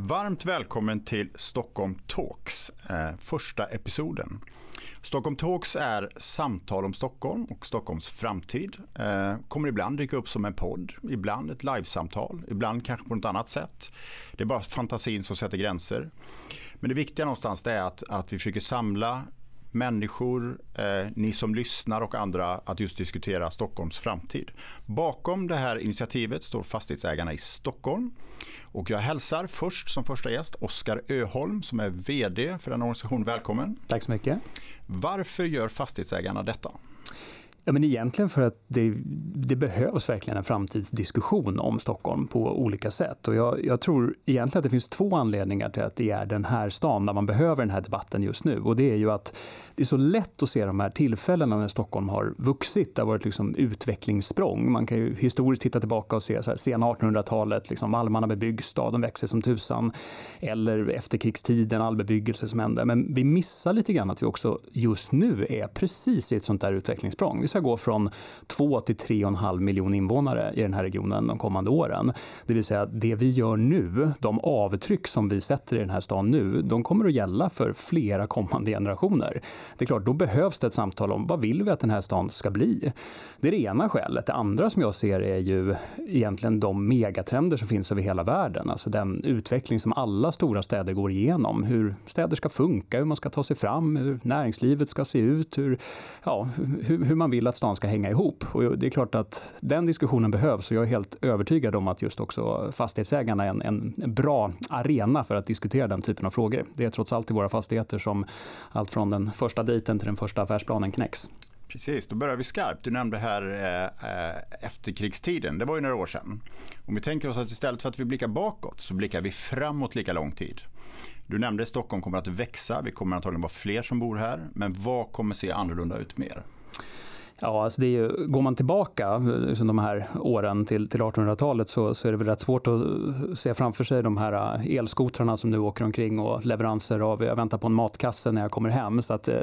Varmt välkommen till Stockholm Talks, eh, första episoden. Stockholm Talks är samtal om Stockholm och Stockholms framtid. Eh, kommer ibland dyka upp som en podd, ibland ett livesamtal, ibland kanske på något annat sätt. Det är bara fantasin som sätter gränser. Men det viktiga någonstans är att, att vi försöker samla människor, eh, ni som lyssnar och andra att just diskutera Stockholms framtid. Bakom det här initiativet står fastighetsägarna i Stockholm. Och jag hälsar först som första gäst Oskar Öholm som är VD för den organisationen. Välkommen. Tack så mycket. Varför gör fastighetsägarna detta? Ja, men egentligen för att det, det, behövs verkligen en framtidsdiskussion om Stockholm på olika sätt. Och jag, jag, tror egentligen att det finns två anledningar till att det är den här stan där man behöver den här debatten just nu. Och det är ju att det är så lätt att se de här tillfällena när Stockholm har vuxit. Det har varit liksom utvecklingssprång. Man kan ju historiskt titta tillbaka och se så här, sena 1800-talet, liksom Malmarna bebyggs, staden växer som tusan. Eller efterkrigstiden, all bebyggelse som hände. Men vi missar lite grann att vi också just nu är precis i ett sånt där utvecklingssprång. Vi ska gå från 2 till 3,5 miljoner invånare i den här regionen de kommande åren. Det vill säga det vi gör nu, de avtryck som vi sätter i den här stan nu, de kommer att gälla för flera kommande generationer. Det är klart, då behövs det ett samtal om vad vill vi att den här stan ska bli? Det är det ena skälet. Det andra som jag ser är ju egentligen de megatrender som finns över hela världen. Alltså den utveckling som alla stora städer går igenom. Hur städer ska funka, hur man ska ta sig fram, hur näringslivet ska se ut, hur, ja, hur, hur man vill att stan ska hänga ihop. Och det är klart att den diskussionen behövs och jag är helt övertygad om att just också fastighetsägarna är en, en bra arena för att diskutera den typen av frågor. Det är trots allt i våra fastigheter som allt från den första dejten till den första affärsplanen knäcks. Precis, då börjar vi skarpt. Du nämnde här eh, eh efterkrigstiden, det var ju några år sedan. Om vi tänker oss att istället för att vi blickar bakåt så blickar vi framåt lika lång tid. Du nämnde att Stockholm kommer att växa, vi kommer antagligen vara fler som bor här. Men vad kommer se annorlunda ut mer? Ja, alltså det är ju, går man tillbaka liksom de här åren till, till 1800-talet så, så är det väl rätt svårt att se framför sig de här elskotrarna som nu åker omkring och leveranser av, jag väntar på en matkasse när jag kommer hem. Så att, äh,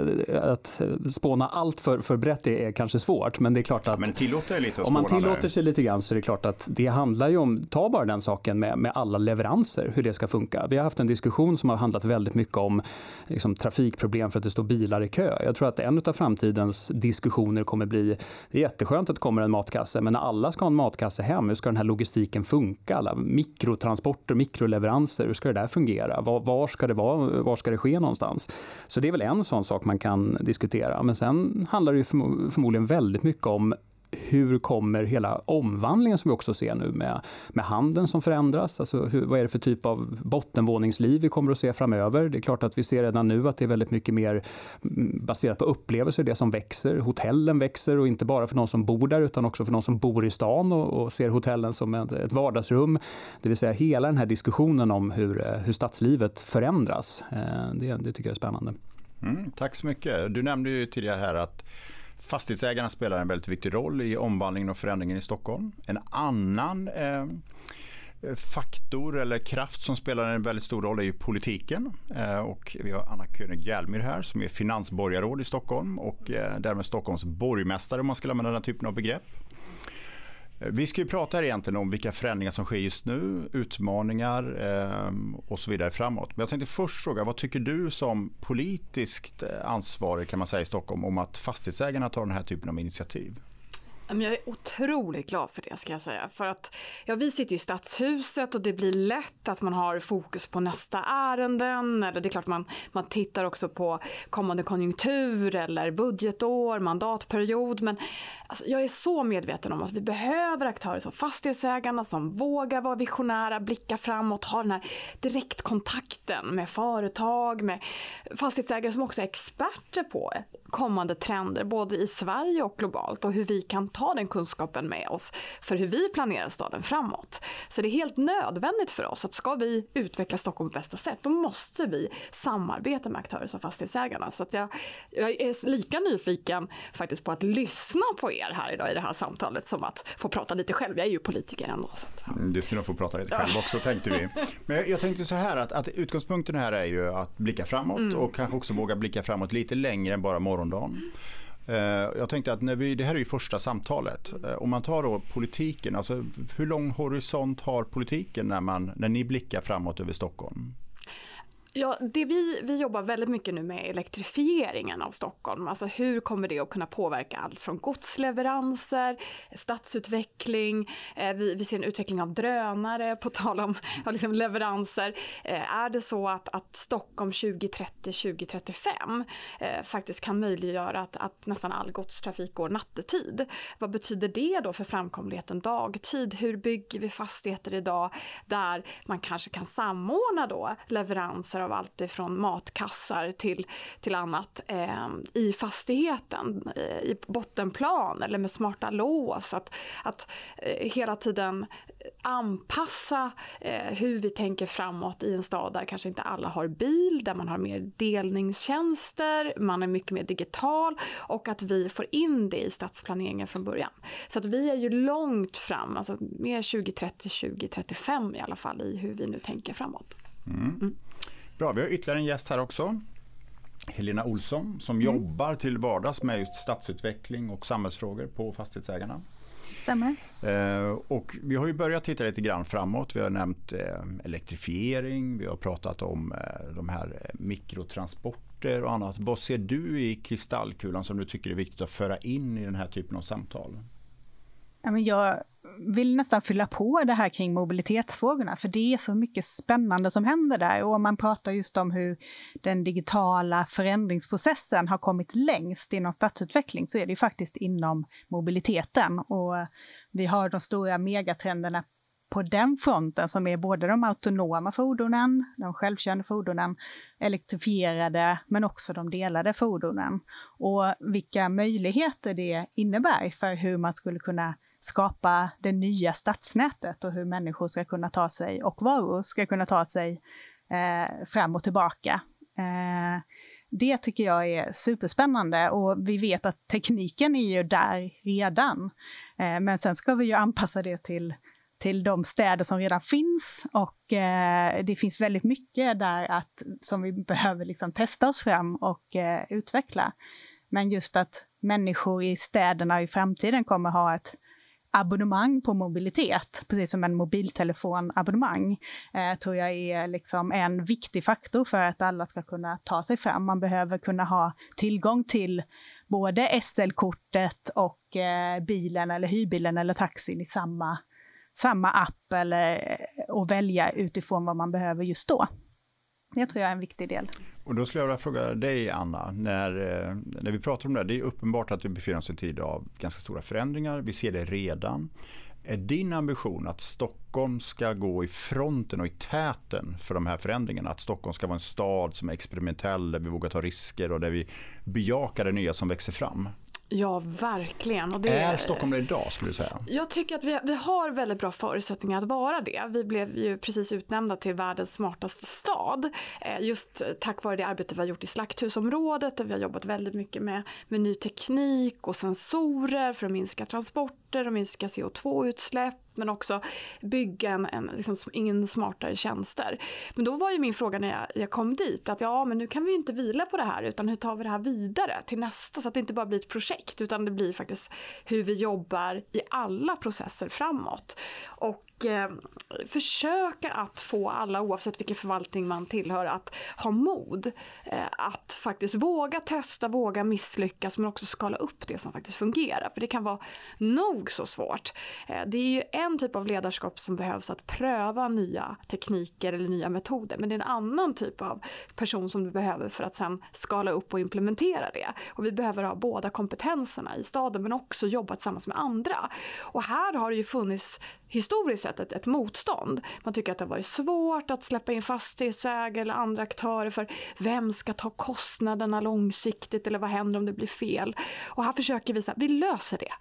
att spåna allt för, för brett är kanske svårt, men det är klart att... Men tillåter lite Om man tillåter sig lite grann så är det klart att det handlar ju om, ta bara den saken med, med alla leveranser, hur det ska funka. Vi har haft en diskussion som har handlat väldigt mycket om liksom, trafikproblem för att det står bilar i kö. Jag tror att en av framtidens diskussioner kommer kommer bli... Det är jätteskönt att det kommer en matkasse, men när alla ska ha en matkasse hem, hur ska den här logistiken funka? Alla mikrotransporter, mikroleveranser, hur ska det där fungera? Var, var, ska det vara? Var ska det ske någonstans? Så det är väl en sån sak man kan diskutera. Men sen handlar det ju förmodligen väldigt mycket om hur kommer hela omvandlingen som vi också ser nu med, med handeln som förändras? Alltså hur, vad är det för typ av bottenvåningsliv vi kommer att se framöver? Det är klart att vi ser redan nu att det är väldigt mycket mer mm, baserat på upplevelser, det som växer. Hotellen växer och inte bara för någon som bor där utan också för någon som bor i stan och, och ser hotellen som ett, ett vardagsrum. Det vill säga hela den här diskussionen om hur, eh, hur stadslivet förändras. Eh, det, det tycker jag är spännande. Mm, tack så mycket. Du nämnde ju tidigare här att Fastighetsägarna spelar en väldigt viktig roll i omvandlingen och förändringen i Stockholm. En annan eh, faktor eller kraft som spelar en väldigt stor roll är ju politiken. Eh, och vi har Anna König Hjälmyr här som är finansborgarråd i Stockholm och eh, därmed Stockholms borgmästare om man ska använda den typen av begrepp. Vi ska ju prata egentligen om vilka förändringar som sker just nu, utmaningar eh, och så vidare framåt. Men jag tänkte först fråga, vad tycker du som politiskt eh, ansvarig kan man säga i Stockholm om att fastighetsägarna tar den här typen av initiativ? Jag är otroligt glad för det ska jag säga. För att ja, vi sitter i stadshuset och det blir lätt att man har fokus på nästa ärenden. Eller det är klart man, man tittar också på kommande konjunktur eller budgetår, mandatperiod. Men alltså, jag är så medveten om att vi behöver aktörer som fastighetsägarna som vågar vara visionära, blicka framåt, ha den här direktkontakten med företag, med fastighetsägare som också är experter på kommande trender både i Sverige och globalt och hur vi kan ta den kunskapen med oss för hur vi planerar staden framåt. Så det är helt nödvändigt för oss att ska vi utveckla Stockholm på bästa sätt, då måste vi samarbeta med aktörer som fastighetsägarna. Så att jag, jag är lika nyfiken faktiskt på att lyssna på er här idag i det här samtalet som att få prata lite själv. Jag är ju politiker ändå. Så att, ja. Mm, du ska nog få prata lite själv också tänkte vi. Men jag tänkte så här att, att utgångspunkten här är ju att blicka framåt mm. och kanske också våga blicka framåt lite längre än bara morgondagen. Eh, jag tänkte att när vi, det här är ju första samtalet. Eh, om man tar då politiken, alltså hur lång horisont har politiken när, man, när ni blickar framåt över Stockholm? Ja, det vi, vi jobbar väldigt mycket nu med elektrifieringen av Stockholm. Alltså hur kommer det att kunna påverka allt från godsleveranser, stadsutveckling, eh, vi, vi ser en utveckling av drönare på tal om liksom leveranser. Eh, är det så att, att Stockholm 2030-2035 eh, faktiskt kan möjliggöra att, att nästan all godstrafik går nattetid? Vad betyder det då för framkomligheten dagtid? Hur bygger vi fastigheter idag där man kanske kan samordna då leveranser av allt ifrån matkassar till, till annat eh, i fastigheten, eh, i bottenplan eller med smarta lås. Att, att eh, hela tiden anpassa eh, hur vi tänker framåt i en stad där kanske inte alla har bil, där man har mer delningstjänster, man är mycket mer digital och att vi får in det i stadsplaneringen från början. Så att vi är ju långt fram, alltså mer 2030, 2035 i alla fall i hur vi nu tänker framåt. Mm. Mm. Bra, vi har ytterligare en gäst här också. Helena Olsson som mm. jobbar till vardags med just stadsutveckling och samhällsfrågor på Fastighetsägarna. Stämmer. Eh, och vi har ju börjat titta lite grann framåt. Vi har nämnt eh, elektrifiering, vi har pratat om eh, de här eh, mikrotransporter och annat. Vad ser du i kristallkulan som du tycker är viktigt att föra in i den här typen av samtal? jag vill nästan fylla på det här kring mobilitetsfrågorna, för det är så mycket spännande som händer där. Och om man pratar just om hur den digitala förändringsprocessen har kommit längst inom stadsutveckling, så är det ju faktiskt inom mobiliteten. Och vi har de stora megatrenderna på den fronten som är både de autonoma fordonen, de självkörande fordonen, elektrifierade, men också de delade fordonen. Och vilka möjligheter det innebär för hur man skulle kunna skapa det nya stadsnätet och hur människor ska kunna ta sig, och varor ska kunna ta sig eh, fram och tillbaka. Eh, det tycker jag är superspännande och vi vet att tekniken är ju där redan. Eh, men sen ska vi ju anpassa det till, till de städer som redan finns och eh, det finns väldigt mycket där att, som vi behöver liksom testa oss fram och eh, utveckla. Men just att människor i städerna i framtiden kommer ha ett abonnemang på mobilitet, precis som en mobiltelefonabonnemang, eh, tror jag är liksom en viktig faktor för att alla ska kunna ta sig fram. Man behöver kunna ha tillgång till både SL-kortet och eh, bilen eller hyrbilen eller taxin i samma, samma app eller, och välja utifrån vad man behöver just då. Det tror jag är en viktig del. Och då skulle jag vilja fråga dig Anna, när, eh, när vi pratar om det, det är uppenbart att vi befinner oss i en tid av ganska stora förändringar, vi ser det redan. Är din ambition att Stockholm ska gå i fronten och i täten för de här förändringarna? Att Stockholm ska vara en stad som är experimentell, där vi vågar ta risker och där vi bejakar det nya som växer fram? Ja, verkligen. Och det är Stockholm det idag skulle du säga? Jag tycker att vi, vi har väldigt bra förutsättningar att vara det. Vi blev ju precis utnämnda till världens smartaste stad. Eh, just tack vare det arbete vi har gjort i slakthusområdet där vi har jobbat väldigt mycket med, med ny teknik och sensorer för att minska transporter och minska CO2-utsläpp men också bygga en, en, liksom, in smartare tjänster. Men då var ju min fråga när jag, jag, kom dit att ja, men nu kan vi ju inte vila på det här utan hur tar vi det här vidare till nästa så att det inte bara blir ett projekt utan det blir faktiskt hur vi jobbar i alla processer framåt. Och och eh, försöka att få alla, oavsett vilken förvaltning man tillhör, att ha mod. Eh, att faktiskt våga testa, våga misslyckas men också skala upp det som faktiskt fungerar. För det kan vara nog så svårt. Eh, det är ju en typ av ledarskap som behövs att pröva nya tekniker eller nya metoder. Men det är en annan typ av person som du behöver för att sen skala upp och implementera det. Och vi behöver ha båda kompetenserna i staden men också jobba tillsammans med andra. Och här har det ju funnits historiskt sett ett, ett motstånd. Man tycker att det har varit svårt att släppa in fastighetsägare eller andra aktörer för vem ska ta kostnaderna långsiktigt eller vad händer om det blir fel? Och här försöker vi säga, vi löser det.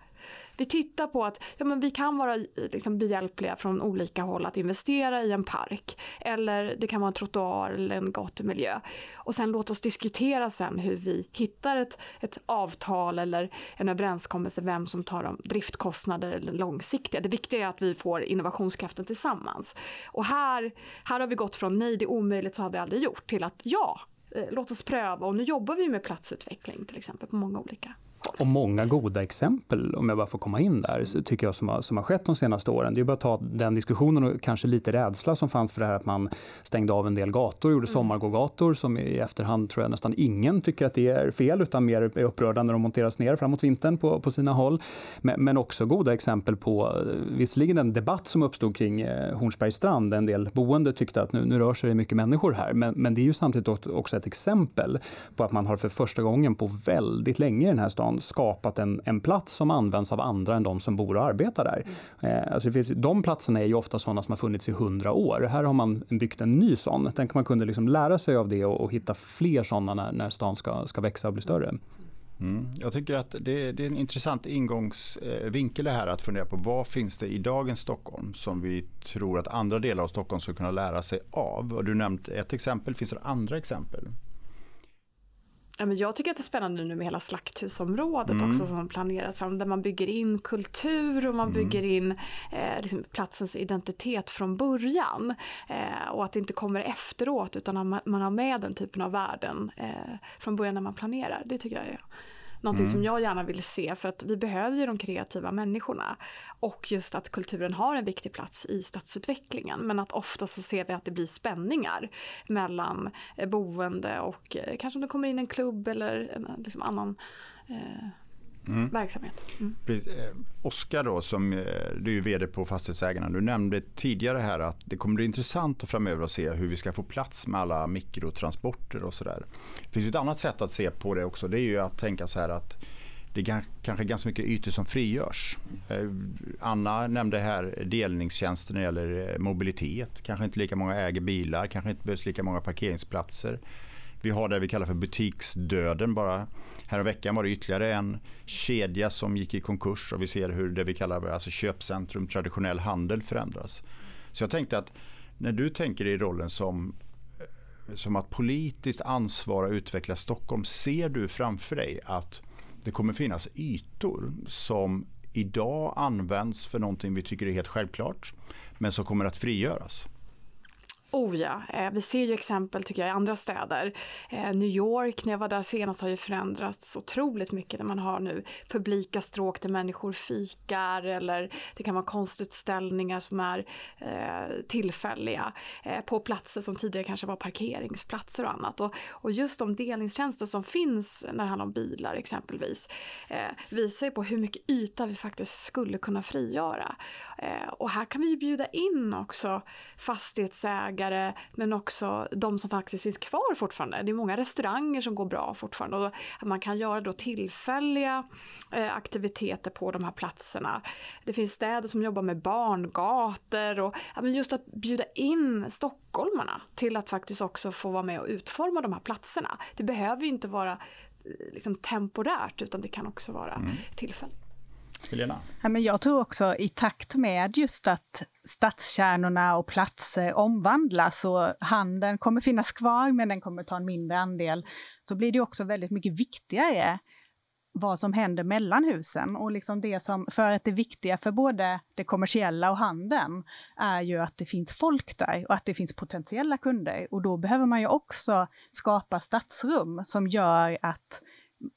Vi tittar på att ja, men vi kan vara liksom, behjälpliga från olika håll att investera i en park eller det kan vara en trottoar eller en gatumiljö. Och sen låt oss diskutera sen hur vi hittar ett, ett avtal eller en överenskommelse vem som tar de driftkostnader eller långsiktiga. Det viktiga är att vi får innovationskraften tillsammans. Och här, här har vi gått från nej, det är omöjligt, så har vi aldrig gjort, till att ja, eh, låt oss pröva. Och nu jobbar vi med platsutveckling till exempel på många olika och många goda exempel, om jag bara får komma in där, så tycker jag som har, som har skett de senaste åren. Det är bara att ta den diskussionen och kanske lite rädsla som fanns för det här att man stängde av en del gator, gjorde mm. sommargågator som i efterhand tror jag nästan ingen tycker att det är fel, utan mer är upprörda när de monteras ner framåt vintern på, på sina håll. Men, men också goda exempel på, visserligen en debatt som uppstod kring eh, Hornsbergs strand, en del boende tyckte att nu, nu rör sig det mycket människor här, men, men det är ju samtidigt också ett exempel på att man har för första gången på väldigt länge i den här stan skapat en, en plats som används av andra än de som bor och arbetar där. Mm. alltså det finns, de platserna är ju ofta sådana som har funnits i hundra år. Här har man byggt en ny sån. Tänk om man kunde liksom lära sig av det och, och hitta fler sådana när, när stan ska, ska växa och bli större. Mm. Jag tycker att det, det, är en intressant ingångsvinkel eh, det här att fundera på vad finns det i dagens Stockholm som vi tror att andra delar av Stockholm skulle kunna lära sig av. Och du nämnt ett exempel, finns det andra exempel? Ja, men jag tycker att det är spännande nu med hela slakthusområdet mm. också som planeras fram där man bygger in kultur och man mm. bygger in eh, liksom platsens identitet från början. Eh, och att det inte kommer efteråt utan att man, man har med den typen av värden eh, från början när man planerar. Det tycker jag är Någonting mm. som jag gärna vill se för att vi behöver ju de kreativa människorna. Och just att kulturen har en viktig plats i stadsutvecklingen. Men att ofta så ser vi att det blir spänningar mellan eh, boende och eh, kanske om det kommer in en klubb eller en liksom annan eh, mm. verksamhet. Mm. Eh, Oskar då, som du är vd på Fastighetsägarna. Du nämnde tidigare här att det kommer bli intressant att framöver att se hur vi ska få plats med alla mikrotransporter och sådär. Det finns ett annat sätt att se på det också. Det är ju att tänka så här att det är kanske ganska mycket ytor som frigörs. Eh, Anna nämnde här delningstjänster när det gäller mobilitet. Kanske inte lika många äger bilar, kanske inte behövs lika många parkeringsplatser. Vi har det vi kallar för butiksdöden. Bara veckan var det ytterligare en kedja som gick i konkurs och vi ser hur det vi kallar alltså köpcentrum, traditionell handel förändras. Så jag tänkte att när du tänker i rollen som, eh, som att politiskt ansvara och utveckla Stockholm, ser du framför dig att det kommer finnas ytor som idag används för någonting vi tycker är helt självklart, men som kommer att frigöras? Oh ja, eh, vi ser ju exempel tycker jag i andra städer. Eh, New York, när jag var där senast, har ju förändrats otroligt mycket när man har nu publika stråk där människor fikar eller det kan vara konstutställningar som är eh, tillfälliga eh, på platser som tidigare kanske var parkeringsplatser och annat. Och, och just de delningstjänster som finns när det handlar om bilar exempelvis eh, visar ju på hur mycket yta vi faktiskt skulle kunna frigöra. Eh, och här kan vi ju bjuda in också fastighetsägare ägare men också de som faktiskt finns kvar fortfarande. Det är många restauranger som går bra fortfarande och man kan göra då tillfälliga eh, aktiviteter på de här platserna. Det finns städer som jobbar med barngator och ja, just att bjuda in stockholmarna till att faktiskt också få vara med och utforma de här platserna. Det behöver ju inte vara eh, liksom temporärt utan det kan också vara mm. tillfälligt. Helena? Ja, men jag tror också i takt med just att stadskärnorna och platser eh, omvandlas och handeln kommer finnas kvar men den kommer ta en mindre andel, så blir det också väldigt mycket viktigare vad som händer mellan husen. Och liksom det som, för att det viktiga för både det kommersiella och handeln är ju att det finns folk där och att det finns potentiella kunder. Och då behöver man ju också skapa stadsrum som gör att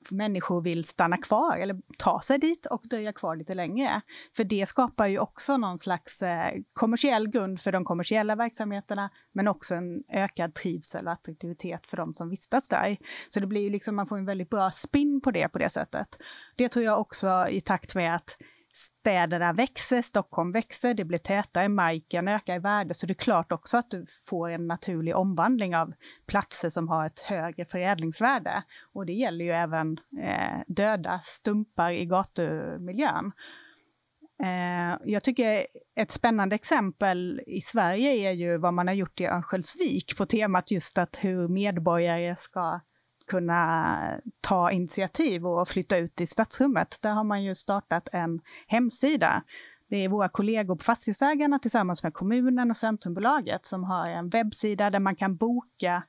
människor vill stanna kvar eller ta sig dit och dröja kvar lite längre. För det skapar ju också någon slags eh, kommersiell grund för de kommersiella verksamheterna, men också en ökad trivsel och attraktivitet för de som vistas där. Så det blir ju liksom, man får en väldigt bra spin på det på det sättet. Det tror jag också i takt med att städerna växer, Stockholm växer, det blir tätare, marken ökar i värde, så det är klart också att du får en naturlig omvandling av platser som har ett högre förädlingsvärde. Och det gäller ju även eh, döda stumpar i gatumiljön. Eh, jag tycker ett spännande exempel i Sverige är ju vad man har gjort i Örnsköldsvik på temat just att hur medborgare ska kunna ta initiativ och flytta ut i stadsrummet. Där har man ju startat en hemsida. Det är våra kollegor på Fastighetsägarna tillsammans med kommunen och Centrumbolaget som har en webbsida där man kan boka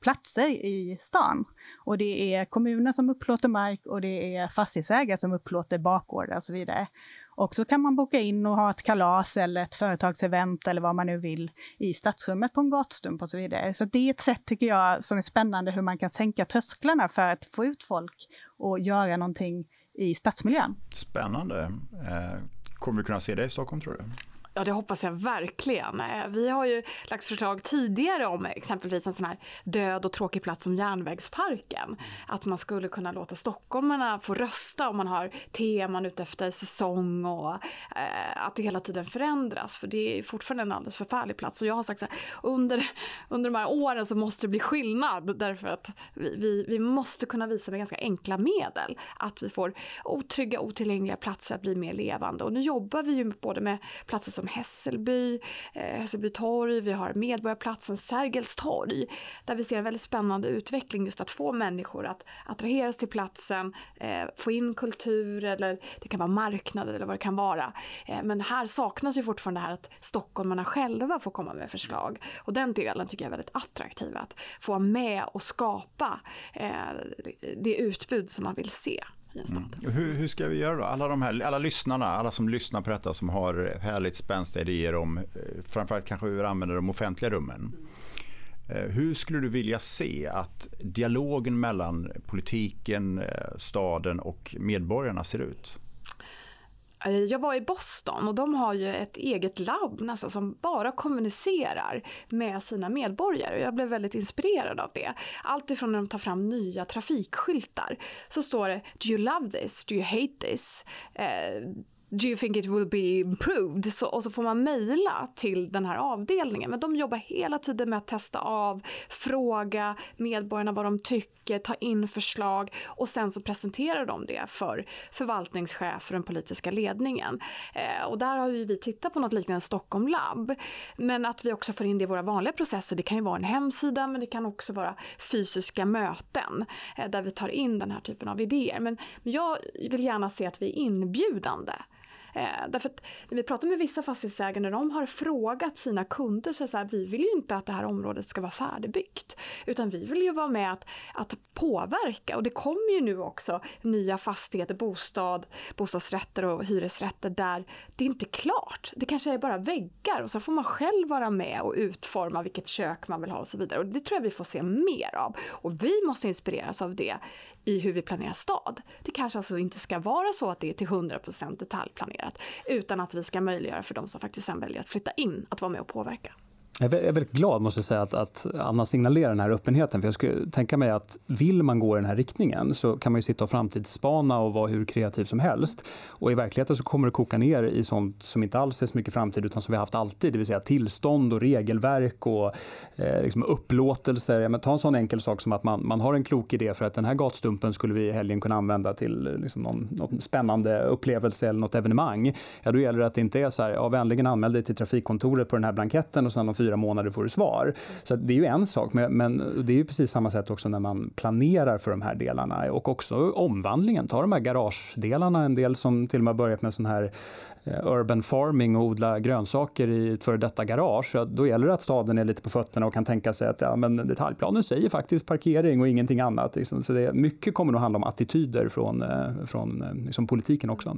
platser i stan. Och det är kommunen som upplåter mark och det är fastighetsägare som upplåter bakgårdar och så vidare. Och så kan man boka in och ha ett kalas eller ett företagsevent eller vad man nu vill i stadsrummet på en gatstump och så vidare. Så det är ett sätt tycker jag som är spännande hur man kan sänka trösklarna för att få ut folk och göra någonting i stadsmiljön. Spännande. Eh, kommer vi kunna se det i Stockholm tror du? Ja, det hoppas jag verkligen. Eh, vi har ju lagt förslag tidigare om exempelvis en sån här död och tråkig plats som Järnvägsparken. Att man skulle kunna låta stockholmarna få rösta om man har teman utefter säsong och eh, att det hela tiden förändras. För det är fortfarande en alldeles förfärlig plats. Och jag har sagt så här, under, under de här åren så måste det bli skillnad därför att vi, vi, vi måste kunna visa med ganska enkla medel att vi får otrygga, otillgängliga platser att bli mer levande. Och nu jobbar vi ju både med platser som som Hässelby, eh, Hässelby torg, vi har Medborgarplatsen, Sergels torg, där vi ser en väldigt spännande utveckling just att få människor att attraheras till platsen, eh, få in kultur eller det kan vara marknader eller vad det kan vara. Eh, men här saknas ju fortfarande det här att stockholmarna själva får komma med förslag och den delen tycker jag är väldigt attraktiv att få vara med och skapa det utbud som man vill se Mm. Hur, hur, ska vi göra då? Alla, de här, alla lyssnarna, alla som lyssnar på detta som har härligt spänstiga idéer om eh, framförallt kanske hur vi använder de offentliga rummen. Mm. Hur skulle du vilja se att dialogen mellan politiken, eh, staden och medborgarna ser ut? Eh, jag var i Boston och de har ju ett eget labb nästan som bara kommunicerar med sina medborgare. Jag blev väldigt inspirerad av det. Allt ifrån när de tar fram nya trafikskyltar så står det Do you love this? Do you hate this? Eh, Do you think it will be improved? Så, och så får man mejla till den här avdelningen. Men de jobbar hela tiden med att testa av, fråga medborgarna vad de tycker, ta in förslag och sen så presenterar de det för förvaltningschef och den politiska ledningen. Eh, och där har vi tittat på något liknande Stockholm Lab. Men att vi också får in det i våra vanliga processer. Det kan ju vara en hemsida men det kan också vara fysiska möten eh, där vi tar in den här typen av idéer. Men, men jag vill gärna se att vi är inbjudande. Eh, därför att när vi pratar med vissa fastighetsägare, när de har frågat sina kunder så är det så här, vi vill ju inte att det här området ska vara färdigbyggt. Utan vi vill ju vara med att, att påverka och det kommer ju nu också nya fastigheter, bostad, bostadsrätter och hyresrätter där det inte är klart. Det kanske är bara väggar och så får man själv vara med och utforma vilket kök man vill ha och så vidare. Och det tror jag vi får se mer av. Och vi måste inspireras av det i hur vi planerar stad. Det kanske alltså inte ska vara så att det är till 100% detaljplanerat utan att vi ska möjliggöra för de som faktiskt sen väljer att flytta in att vara med och påverka. Jag är väldigt glad måste jag säga att, att Anna signalerar den här öppenheten. För jag skulle tänka mig att vill man gå i den här riktningen så kan man ju sitta och framtidsspana och vara hur kreativ som helst. Och i verkligheten så kommer det koka ner i sånt som inte alls är så mycket framtid utan som vi har haft alltid. Det vill säga tillstånd och regelverk och eh, liksom upplåtelser. Ja, men ta en sån enkel sak som att man, man har en klok idé för att den här gatstumpen skulle vi i helgen kunna använda till eh, liksom någon, någon spännande upplevelse eller något evenemang. Ja, då gäller det att det inte är så här, ja, vänligen anmäl dig till trafikkontoret på den här blanketten och sen om fyra månader får du svar. Så det är ju en sak, men, men det är ju precis samma sätt också när man planerar för de här delarna och också omvandlingen. Ta de här garagedelarna, en del som till och med har börjat med sån här eh, urban farming och odla grönsaker i ett före detta garage. Ja, då gäller det att staden är lite på fötterna och kan tänka sig att ja, men detaljplanen säger faktiskt parkering och ingenting annat. Liksom. Så det, mycket kommer nog handla om attityder från, eh, från eh, liksom politiken också.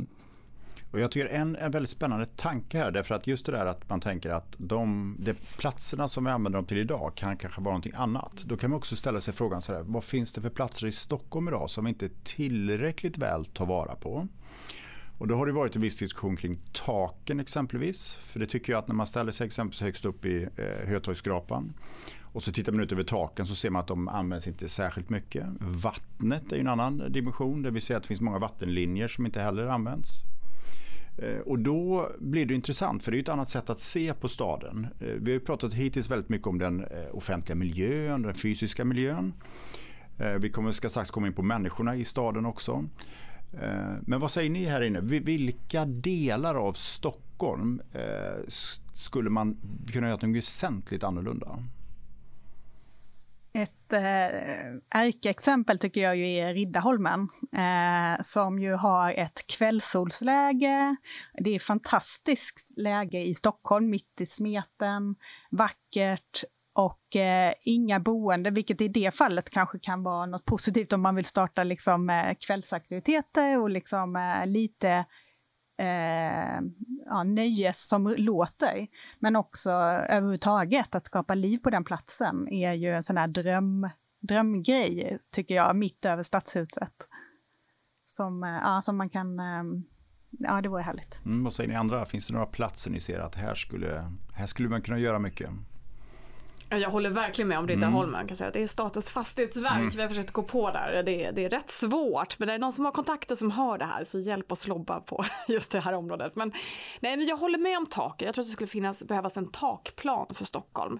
Och jag tycker en, en väldigt spännande tanke här därför att just det där att man tänker att de, de platserna som vi använder dem till idag kan kanske vara någonting annat. Då kan man också ställa sig frågan så här, vad finns det för platser i Stockholm idag som vi inte tillräckligt väl tar vara på? Och då har det varit en viss diskussion kring taken exempelvis. För det tycker jag att när man ställer sig exempelvis högst upp i eh, Hötorgsskrapan och så tittar man ut över taken så ser man att de används inte särskilt mycket. Vattnet är en annan dimension där vi ser att det finns många vattenlinjer som inte heller används. Eh, och då blir det intressant för det är ett annat sätt att se på staden. Eh, vi har pratat hittills väldigt mycket om den eh, offentliga miljön, den fysiska miljön. Vi kommer, ska strax komma in på människorna i staden också. Men vad säger ni här inne? Vilka delar av Stockholm skulle man kunna göra något väsentligt annorlunda? Ett eh, ärkeexempel tycker jag ju är Riddarholmen, eh, som ju har ett kvällssolsläge. Det är fantastiskt läge i Stockholm, mitt i smeten, vackert och eh, inga boende, vilket i det fallet kanske kan vara något positivt om man vill starta liksom, eh, kvällsaktiviteter och liksom, eh, lite eh, ja, nöjes som låter. Men också överhuvudtaget att skapa liv på den platsen är ju en sån här dröm, drömgrej, tycker jag, mitt över stadshuset. Som, eh, ja, som man kan ehm, Ja, det vore härligt. Mm, vad säger ni andra? Finns det några platser ni ser att här skulle, här skulle man kunna göra mycket? Jag håller verkligen med om Riddarholmen. Mm. Kan säga. Det är Statens fastighetsverk. Mm. Vi har försökt gå på där. Det är, det är rätt svårt. Men det är någon som har kontakter som hör det här så hjälp oss lobba på just det här området. Men, nej, men jag håller med om taket. Jag tror att det skulle finnas, behövas en takplan för Stockholm.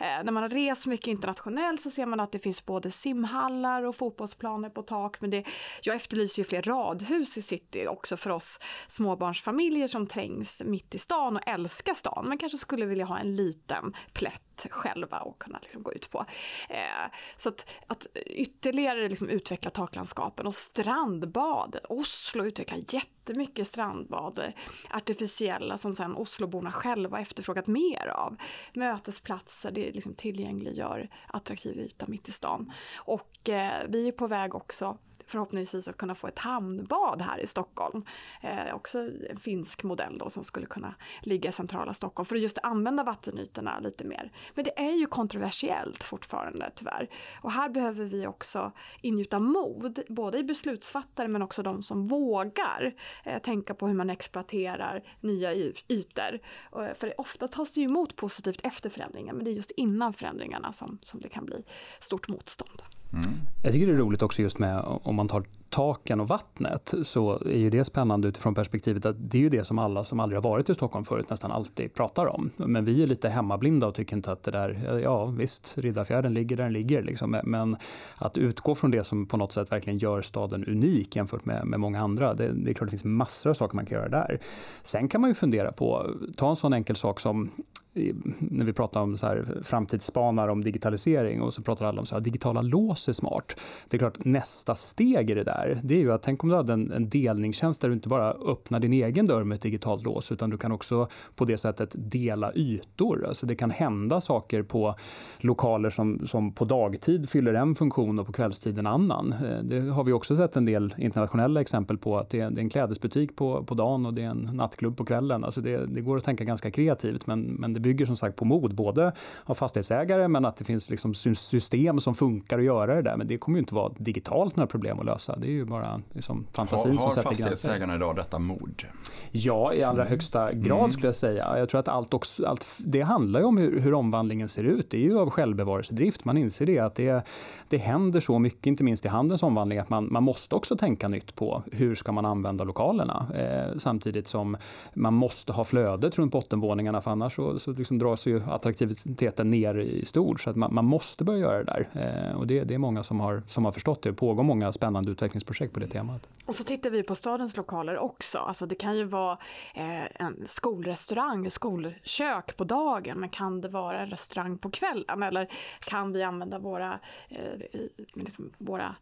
Eh, när man har rest mycket internationellt så ser man att det finns både simhallar och fotbollsplaner på tak. Men det, jag efterlyser ju fler radhus i city också för oss småbarnsfamiljer som trängs mitt i stan och älskar stan. Men kanske skulle vilja ha en liten plätt själva och kunna liksom gå ut på. Eh, så att, att ytterligare liksom utveckla taklandskapen och strandbad. Oslo utvecklar jättemycket strandbad, artificiella som sen Osloborna själva efterfrågat mer av. Mötesplatser, det liksom tillgängliggör attraktiv yta mitt i stan. Och eh, vi är på väg också förhoppningsvis att kunna få ett hamnbad här i Stockholm. Eh, också en finsk modell då som skulle kunna ligga i centrala Stockholm för att just använda vattenytorna lite mer. Men det är ju kontroversiellt fortfarande tyvärr. Och här behöver vi också ingjuta mod, både i beslutsfattare men också de som vågar eh, tänka på hur man exploaterar nya ytor. Och, eh, för ofta tas det ju emot positivt efter förändringen men det är just innan förändringarna som, som det kan bli stort motstånd. Mm. Jag tycker det är roligt också just med om man tar taken och vattnet så är ju det spännande utifrån perspektivet att det är ju det som alla som aldrig har varit i Stockholm förut nästan alltid pratar om. Men vi är lite hemmablinda och tycker inte att det där, ja visst, Riddarfjärden ligger där den ligger liksom. Men att utgå från det som på något sätt verkligen gör staden unik jämfört med, med många andra. Det, det är klart det finns massor av saker man kan göra där. Sen kan man ju fundera på, ta en sån enkel sak som när vi pratar om så här framtidsspanar om digitalisering och så pratar alla om så här, digitala lås är smart. Det är klart nästa steg i det där, det är ju att tänk om du hade en, en delningstjänst där du inte bara öppnar din egen dörr med ett digitalt lås utan du kan också på det sättet dela ytor. Alltså det kan hända saker på lokaler som, som på dagtid fyller en funktion och på kvällstid en annan. Eh, det har vi också sett en del internationella exempel på att det är, det är en klädesbutik på, på dagen och det är en nattklubb på kvällen. Alltså det, det går att tänka ganska kreativt men, men det bygger som sagt på mod, både av fastighetsägare men att det finns liksom system som funkar att göra det där. Men det kommer ju inte vara digitalt några problem att lösa. Det är ju bara liksom fantasin har, som sätter gränser. Har fastighetsägarna idag detta mod? Ja, i allra mm. högsta grad mm. skulle jag säga. Jag tror att allt, också, allt det handlar ju om hur, hur omvandlingen ser ut. Det är ju av självbevarelsedrift. Man inser det att det, det händer så mycket, inte minst i handelns omvandling, att man, man måste också tänka nytt på hur ska man använda lokalerna. Eh, samtidigt som man måste ha flödet runt bottenvåningarna för annars så, så liksom dras ju attraktiviteten ner i stort. Så att man, man måste börja göra det där. Eh, och det, det, är många som har, som har förstått det. Det pågår många spännande forskningsprojekt på det temat. Och så tittar vi på stadens lokaler också. Alltså det kan ju vara eh, en skolrestaurang, skolkök på dagen. Men kan det vara en restaurang på kvällen? Eller kan vi använda våra, eh, liksom våra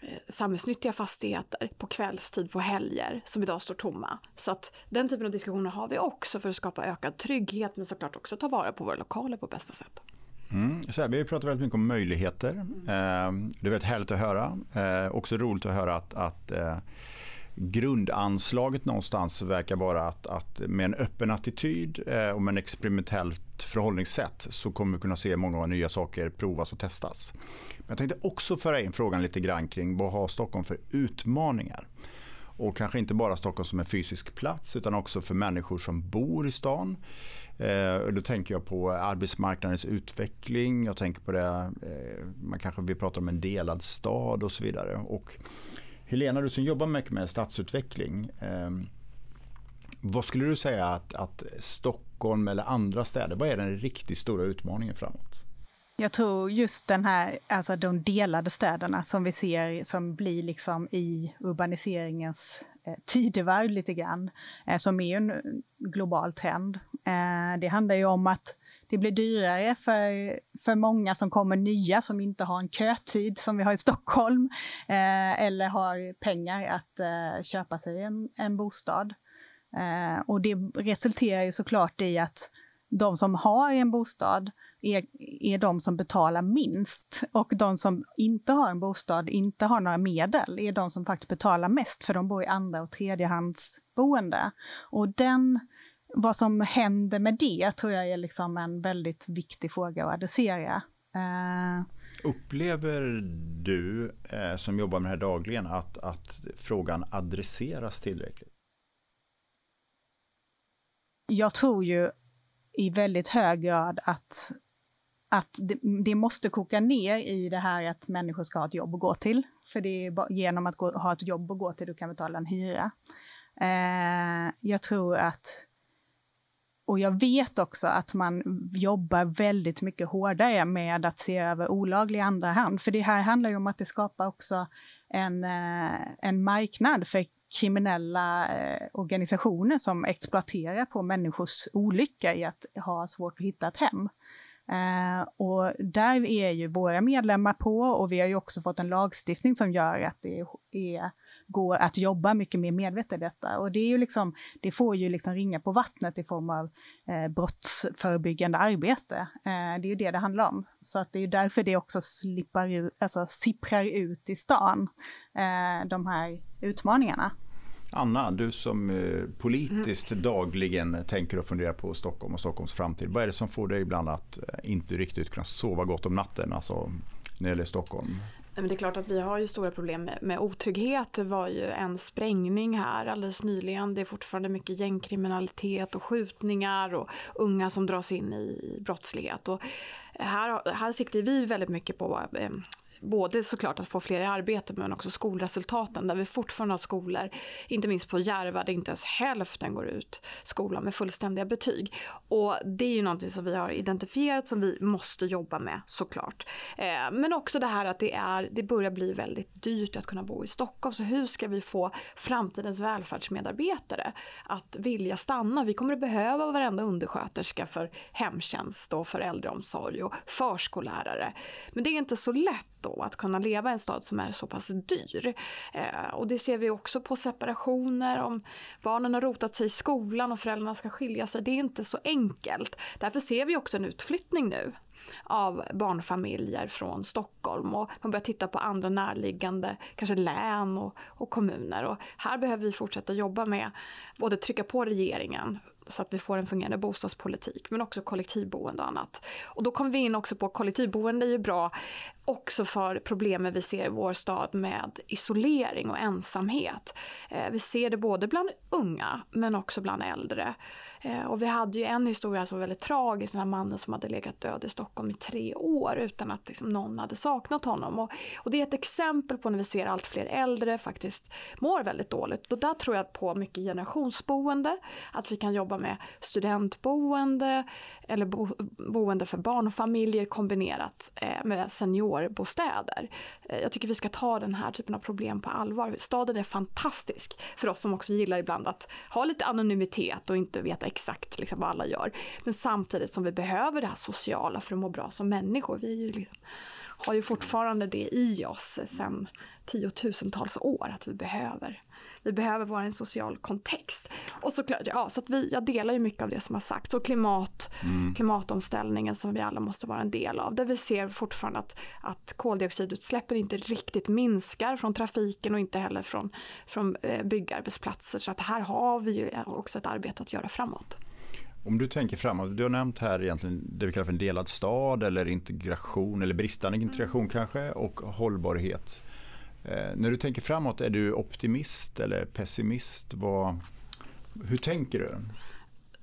eh, samhällsnyttiga fastigheter på kvällstid på helger som idag står tomma. Så att den typen av diskussioner har vi också för att skapa ökad trygghet men såklart också ta vara på våra lokaler på bästa sätt. Mm, så här, vi pratat väldigt mycket om möjligheter. Mm. det är väldigt härligt att höra. Eh, också roligt att höra att, att eh, grundanslaget någonstans verkar vara att, att med en öppen attityd eh, och med en experimentellt förhållningssätt så kommer vi kunna se många nya saker provas och testas. Men jag tänkte också föra in frågan lite grann kring vad har Stockholm för utmaningar? Och kanske inte bara Stockholm som en fysisk plats utan också för människor som bor i stan. Eh, då tänker jag på arbetsmarknadens utveckling, jag tänker på det, eh, man kanske vill prata om en delad stad och så vidare. Och Helena, du som jobbar mycket med stadsutveckling. Eh, vad skulle du säga att, att Stockholm eller andra städer, vad är den riktigt stora utmaningen framåt? Jag tror just den här, alltså de delade städerna som vi ser som blir liksom i urbaniseringens eh, tidevarv lite grann, eh, som är en eh, global trend. Eh, det handlar ju om att det blir dyrare för, för många som kommer nya som inte har en kötid som vi har i Stockholm eh, eller har pengar att eh, köpa sig en, en bostad. Eh, och det resulterar ju såklart i att de som har en bostad är, är de som betalar minst och de som inte har en bostad, inte har några medel, är de som faktiskt betalar mest för de bor i andra och tredjehandsboende. Och den vad som händer med det tror jag är liksom en väldigt viktig fråga att adressera. Uh, Upplever du eh, som jobbar med det här dagligen att, att frågan adresseras tillräckligt? Jag tror ju i väldigt hög grad att, att det, det, måste koka ner i det här att människor ska ha ett jobb att gå till. För det är genom att gå, ha ett jobb att gå till du kan betala en hyra. Eh, jag tror att och jag vet också att man jobbar väldigt mycket hårdare med att se över olaglig andra hand. För det här handlar ju om att det skapar också en, eh, en marknad för kriminella eh, organisationer som exploaterar på människors olycka i att ha svårt att hitta ett hem. Eh, och där är ju våra medlemmar på och vi har ju också fått en lagstiftning som gör att det är går att jobba mycket mer medvetet i detta. Och det, är ju liksom, det får ju liksom ringa på vattnet i form av eh, brottsförebyggande arbete. Eh, det är ju det det handlar om. Så att det är därför det också slipper, alltså, sipprar ut i stan, eh, de här utmaningarna. Anna, du som eh, politiskt mm. dagligen tänker och funderar på Stockholm och Stockholms framtid. Vad är det som får dig ibland att eh, inte riktigt kunna sova gott om natten alltså, när det gäller Stockholm? Men det är klart att vi har ju stora problem med, med otrygghet. Det var ju en sprängning här alldeles nyligen. Det är fortfarande mycket gängkriminalitet och skjutningar och unga som dras in i brottslighet. Och här, här siktar vi väldigt mycket på eh, både såklart att få fler i arbete men också skolresultaten där vi fortfarande har skolor, inte minst på Järva där inte ens hälften går ut skolan med fullständiga betyg. Och det är ju någonting som vi har identifierat som vi måste jobba med såklart. Eh, men också det här att det, är, det börjar bli väldigt dyrt att kunna bo i Stockholm. Så hur ska vi få framtidens välfärdsmedarbetare att vilja stanna? Vi kommer att behöva varenda undersköterska för hemtjänst och för äldreomsorg och förskollärare. Men det är inte så lätt då att kunna leva i en stad som är så pass dyr. Eh, och det ser vi också på separationer, om barnen har rotat sig i skolan och föräldrarna ska skilja sig. Det är inte så enkelt. Därför ser vi också en utflyttning nu av barnfamiljer från Stockholm och man börjar titta på andra närliggande, kanske län och, och kommuner. Och här behöver vi fortsätta jobba med, både trycka på regeringen så att vi får en fungerande bostadspolitik, men också kollektivboende och annat. Och då kommer vi in också på kollektivboende är ju bra också för problemen vi ser i vår stad med isolering och ensamhet. Eh, vi ser det både bland unga men också bland äldre. Eh, och vi hade ju en historia som var väldigt tragisk, den här mannen som hade legat död i Stockholm i tre år utan att liksom någon hade saknat honom. Och, och, det är ett exempel på när vi ser allt fler äldre faktiskt mår väldigt dåligt. Och där tror jag på mycket generationsboende, att vi kan jobba med studentboende eller bo, boende för barnfamiljer kombinerat eh, med senior Eh, jag tycker vi ska ta den här typen av problem på allvar. Staden är fantastisk för oss som också gillar ibland att ha lite anonymitet och inte veta exakt liksom vad alla gör. Men samtidigt som vi behöver det här sociala för att må bra som människor. Vi ju liksom, har ju fortfarande det i oss sedan tiotusentals år att vi behöver vi behöver vara social kontext. Och såklart, ja, så att vi, jag delar ju mycket av det som har sagts. Och klimat, mm. klimatomställningen som vi alla måste vara en del av. Där vi ser fortfarande att, att koldioxidutsläppen inte riktigt minskar från trafiken och inte heller från, från eh, byggarbetsplatser. Så att här har vi ju också ett arbete att göra framåt. Om du tänker framåt, du har nämnt här egentligen det vi kallar för en delad stad eller integration eller bristande integration mm. kanske och hållbarhet. Eh, när du tänker framåt, är du optimist eller pessimist? Vad, hur tänker du?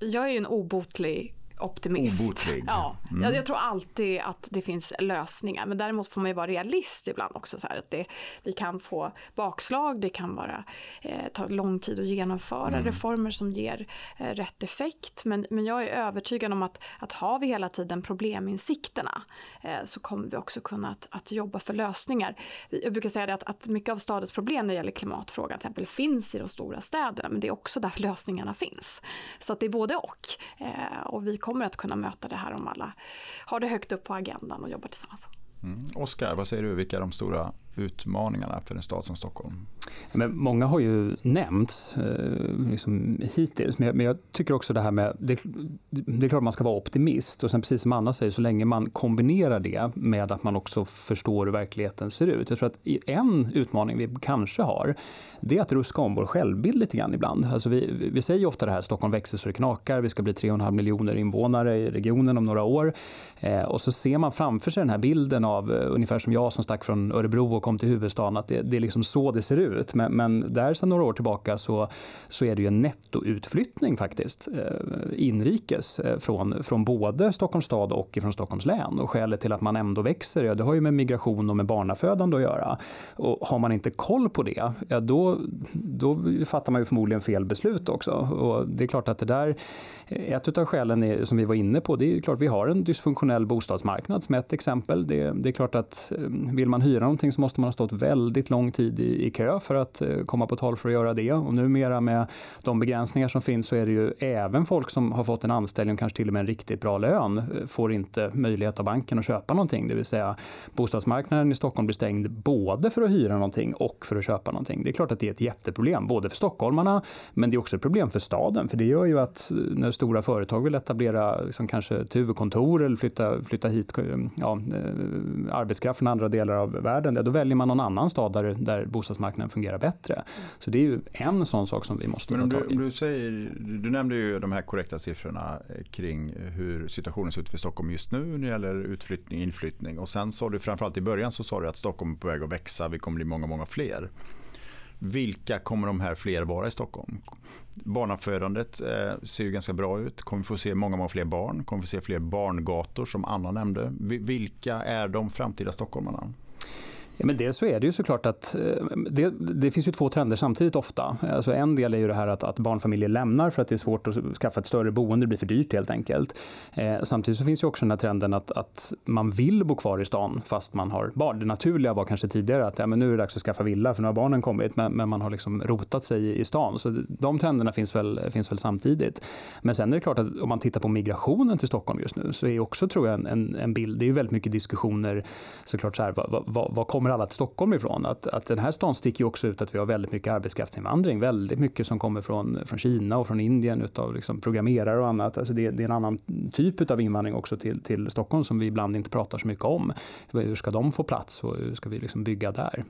Jag är ju en obotlig optimist. Obotlig. Ja, mm. jag, jag, tror alltid att det finns lösningar. Men däremot får man ju vara realist ibland också. Så här, att det, vi kan få bakslag, det kan vara, eh, ta lång tid att genomföra mm. reformer som ger eh, rätt effekt. Men, men jag är övertygad om att, att har vi hela tiden probleminsikterna eh, så kommer vi också kunna att, att jobba för lösningar. Jag brukar säga det att, att mycket av stadens problem när det gäller klimatfrågan till exempel finns i de stora städerna men det är också där lösningarna finns. Så att det är både och. Eh, och vi kommer att kunna möta det här om alla har det högt upp på agendan och jobbar tillsammans. Mm. Oskar, vad säger du, vilka är de stora utmaningarna för en stad som Stockholm? Men många har ju nämnts eh, liksom hittills, men jag, men jag, tycker också det här med, det, det, är klart man ska vara optimist och sen precis som Anna säger, så länge man kombinerar det med att man också förstår hur verkligheten ser ut. Jag tror att en utmaning vi kanske har, det är att ruska om vår självbild lite grann ibland. Alltså vi, vi säger ofta det här, Stockholm växer så det knakar, vi ska bli 3,5 miljoner invånare i regionen om några år. Eh, och så ser man framför sig den här bilden av, eh, ungefär som jag som stack från Örebro och kom till huvudstaden, att det, det är liksom så det ser ut. Men, men där sedan några år tillbaka så, så är det ju en nettoutflyttning faktiskt, eh, inrikes, eh, från, från både Stockholms stad och från Stockholms län. Och skälet till att man ändå växer, ja, det har ju med migration och med barnafödande att göra. Och har man inte koll på det, ja, då, då fattar man ju förmodligen fel beslut också. Och det är klart att det där, eh, ett av skälen är, som vi var inne på, det är ju klart vi har en dysfunktionell bostadsmarknad som ett exempel. Det, det är klart att eh, vill man hyra någonting så måste man ha stått väldigt lång tid i, i kö för att eh, komma på tal för att göra det. Och numera med de begränsningar som finns så är det ju även folk som har fått en anställning och kanske till och med en riktigt bra lön eh, får inte möjlighet av banken att köpa någonting. Det vill säga bostadsmarknaden i Stockholm blir stängd både för att hyra någonting och för att köpa någonting. Det är klart att det är ett jätteproblem, både för stockholmarna men det är också ett problem för staden. För det gör ju att eh, när stora företag vill etablera liksom kanske ett huvudkontor eller flytta, flytta hit eh, ja, arbetskraft från andra delar av världen, då väljer man någon annan stad där, där bostadsmarknaden fungerar bättre. Så det är ju en sån sak som vi måste Men ta tag i. Du, säger, du nämnde ju de här korrekta siffrorna eh, kring hur situationen ser ut för Stockholm just nu när det gäller utflyttning, inflyttning och sen sa du framförallt i början så sa du att Stockholm är på väg att växa, vi kommer bli många, många fler. Vilka kommer de här fler vara i Stockholm? Barnafödandet eh, ser ju ganska bra ut. Kommer vi få se många, många fler barn? Kommer vi få se fler barngator som Anna nämnde? Vilka är de framtida stockholmarna? Ja, men dels så är det ju såklart att eh, det, det, finns ju två trender samtidigt ofta. Alltså en del är ju det här att, att, barnfamiljer lämnar för att det är svårt att skaffa ett större boende, det blir för dyrt helt enkelt. Eh, samtidigt så finns ju också den här trenden att, att, man vill bo kvar i stan fast man har barn. Det naturliga var kanske tidigare att ja, men nu är det dags att skaffa villa för nu har barnen kommit, men, men man har liksom rotat sig i, i stan. Så de trenderna finns väl, finns väl samtidigt. Men sen är det klart att om man tittar på migrationen till Stockholm just nu så är också tror jag en, en, en bild, det är ju väldigt mycket diskussioner såklart så här, vad, vad, vad kommer kommer alla till Stockholm ifrån. Att, att den här stan sticker ju också ut att vi har väldigt mycket arbetskraftsinvandring. Väldigt mycket som kommer från, från Kina och från Indien utav liksom programmerare och annat. Alltså det, det, är en annan typ av invandring också till, till Stockholm som vi ibland inte pratar så mycket om. Hur ska de få plats och hur ska vi liksom bygga där?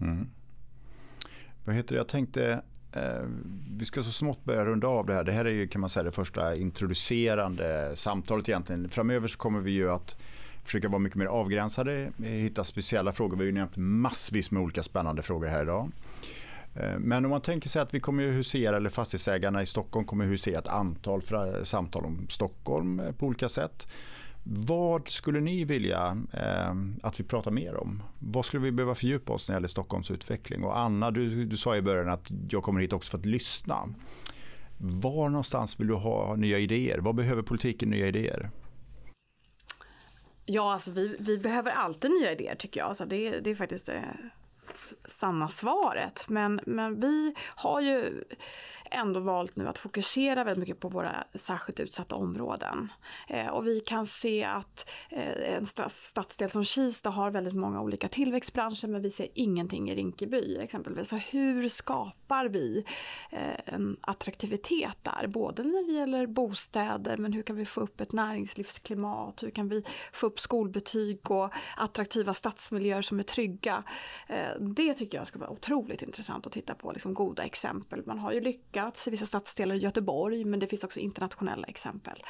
Mm. Vad heter det? Jag tänkte eh, vi ska så smått börja runda av det här. Det här är ju kan man säga det första introducerande samtalet egentligen. Framöver så kommer vi ju att försöka vara mycket mer avgränsade, eh, hitta speciella frågor. Vi har ju nämnt massvis med olika spännande frågor här idag. Eh, men om man tänker sig att vi kommer husera, eller fastighetsägarna i Stockholm kommer att husera ett antal samtal om Stockholm eh, på olika sätt. Vad skulle ni vilja eh, att vi pratar mer om? Vad skulle vi behöva fördjupa oss när det gäller Stockholms utveckling? Och Anna, du, du sa i början att jag kommer hit också för att lyssna. Var någonstans vill du ha nya idéer? Vad behöver politiken nya idéer? Ja, alltså vi, vi behöver alltid nya idéer tycker jag. Alltså det, det är faktiskt eh, det sanna svaret. Men, men vi har ju ändå valt nu att fokusera väldigt mycket på våra särskilt utsatta områden. Eh, och vi kan se att eh, en stadsdel som Kista har väldigt många olika tillväxtbranscher men vi ser ingenting i Rinkeby exempelvis. Så hur skapar vi eh, en attraktivitet där? Både när det gäller bostäder men hur kan vi få upp ett näringslivsklimat? Hur kan vi få upp skolbetyg och attraktiva stadsmiljöer som är trygga? Eh, det tycker jag ska vara otroligt intressant att titta på, liksom goda exempel. Man har ju lyckats i vissa stadsdelar i Göteborg, men det finns också internationella exempel.